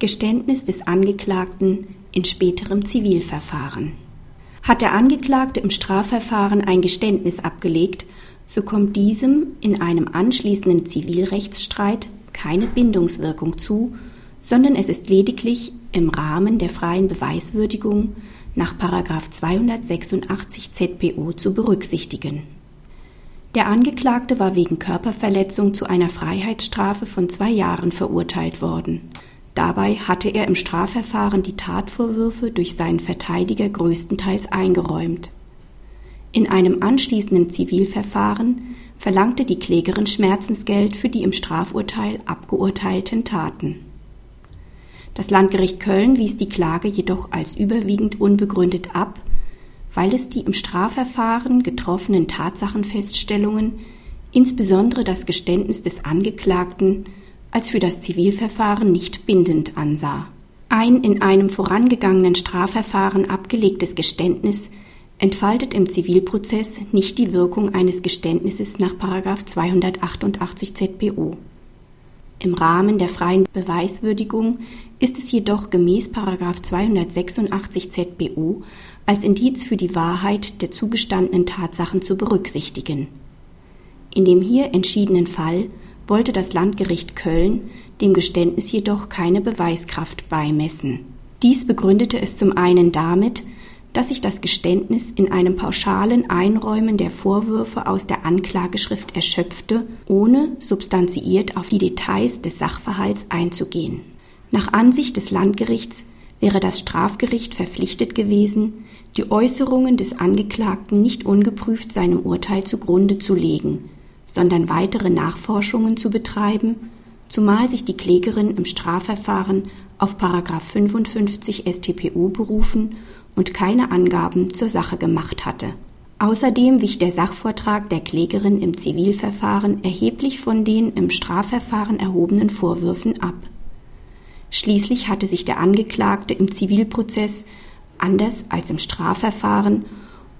Geständnis des Angeklagten in späterem Zivilverfahren. Hat der Angeklagte im Strafverfahren ein Geständnis abgelegt, so kommt diesem in einem anschließenden Zivilrechtsstreit keine Bindungswirkung zu, sondern es ist lediglich im Rahmen der freien Beweiswürdigung nach 286 ZPO zu berücksichtigen. Der Angeklagte war wegen Körperverletzung zu einer Freiheitsstrafe von zwei Jahren verurteilt worden. Dabei hatte er im Strafverfahren die Tatvorwürfe durch seinen Verteidiger größtenteils eingeräumt. In einem anschließenden Zivilverfahren verlangte die Klägerin Schmerzensgeld für die im Strafurteil abgeurteilten Taten. Das Landgericht Köln wies die Klage jedoch als überwiegend unbegründet ab, weil es die im Strafverfahren getroffenen Tatsachenfeststellungen, insbesondere das Geständnis des Angeklagten, als für das Zivilverfahren nicht bindend ansah. Ein in einem vorangegangenen Strafverfahren abgelegtes Geständnis entfaltet im Zivilprozess nicht die Wirkung eines Geständnisses nach 288 ZPO. Im Rahmen der freien Beweiswürdigung ist es jedoch gemäß 286 ZBO als Indiz für die Wahrheit der zugestandenen Tatsachen zu berücksichtigen. In dem hier entschiedenen Fall wollte das Landgericht Köln dem Geständnis jedoch keine Beweiskraft beimessen. Dies begründete es zum einen damit, dass sich das Geständnis in einem pauschalen Einräumen der Vorwürfe aus der Anklageschrift erschöpfte, ohne substanziiert auf die Details des Sachverhalts einzugehen. Nach Ansicht des Landgerichts wäre das Strafgericht verpflichtet gewesen, die Äußerungen des Angeklagten nicht ungeprüft seinem Urteil zugrunde zu legen, sondern weitere Nachforschungen zu betreiben, zumal sich die Klägerin im Strafverfahren auf 55 StPO berufen und keine Angaben zur Sache gemacht hatte. Außerdem wich der Sachvortrag der Klägerin im Zivilverfahren erheblich von den im Strafverfahren erhobenen Vorwürfen ab. Schließlich hatte sich der Angeklagte im Zivilprozess, anders als im Strafverfahren,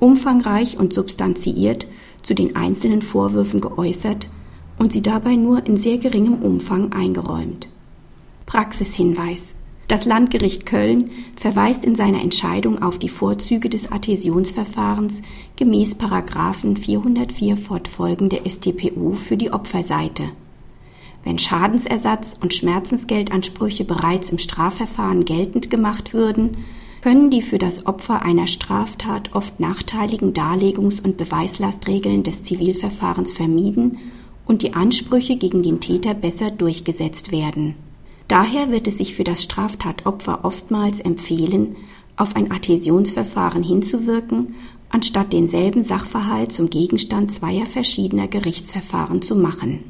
umfangreich und substanziiert zu den einzelnen Vorwürfen geäußert und sie dabei nur in sehr geringem Umfang eingeräumt. Praxishinweis das Landgericht Köln verweist in seiner Entscheidung auf die Vorzüge des Adhäsionsverfahrens gemäß Paragraphen 404 fortfolgende StPO für die Opferseite. Wenn Schadensersatz und Schmerzensgeldansprüche bereits im Strafverfahren geltend gemacht würden, können die für das Opfer einer Straftat oft nachteiligen Darlegungs- und Beweislastregeln des Zivilverfahrens vermieden und die Ansprüche gegen den Täter besser durchgesetzt werden. Daher wird es sich für das Straftatopfer oftmals empfehlen, auf ein Adhäsionsverfahren hinzuwirken, anstatt denselben Sachverhalt zum Gegenstand zweier verschiedener Gerichtsverfahren zu machen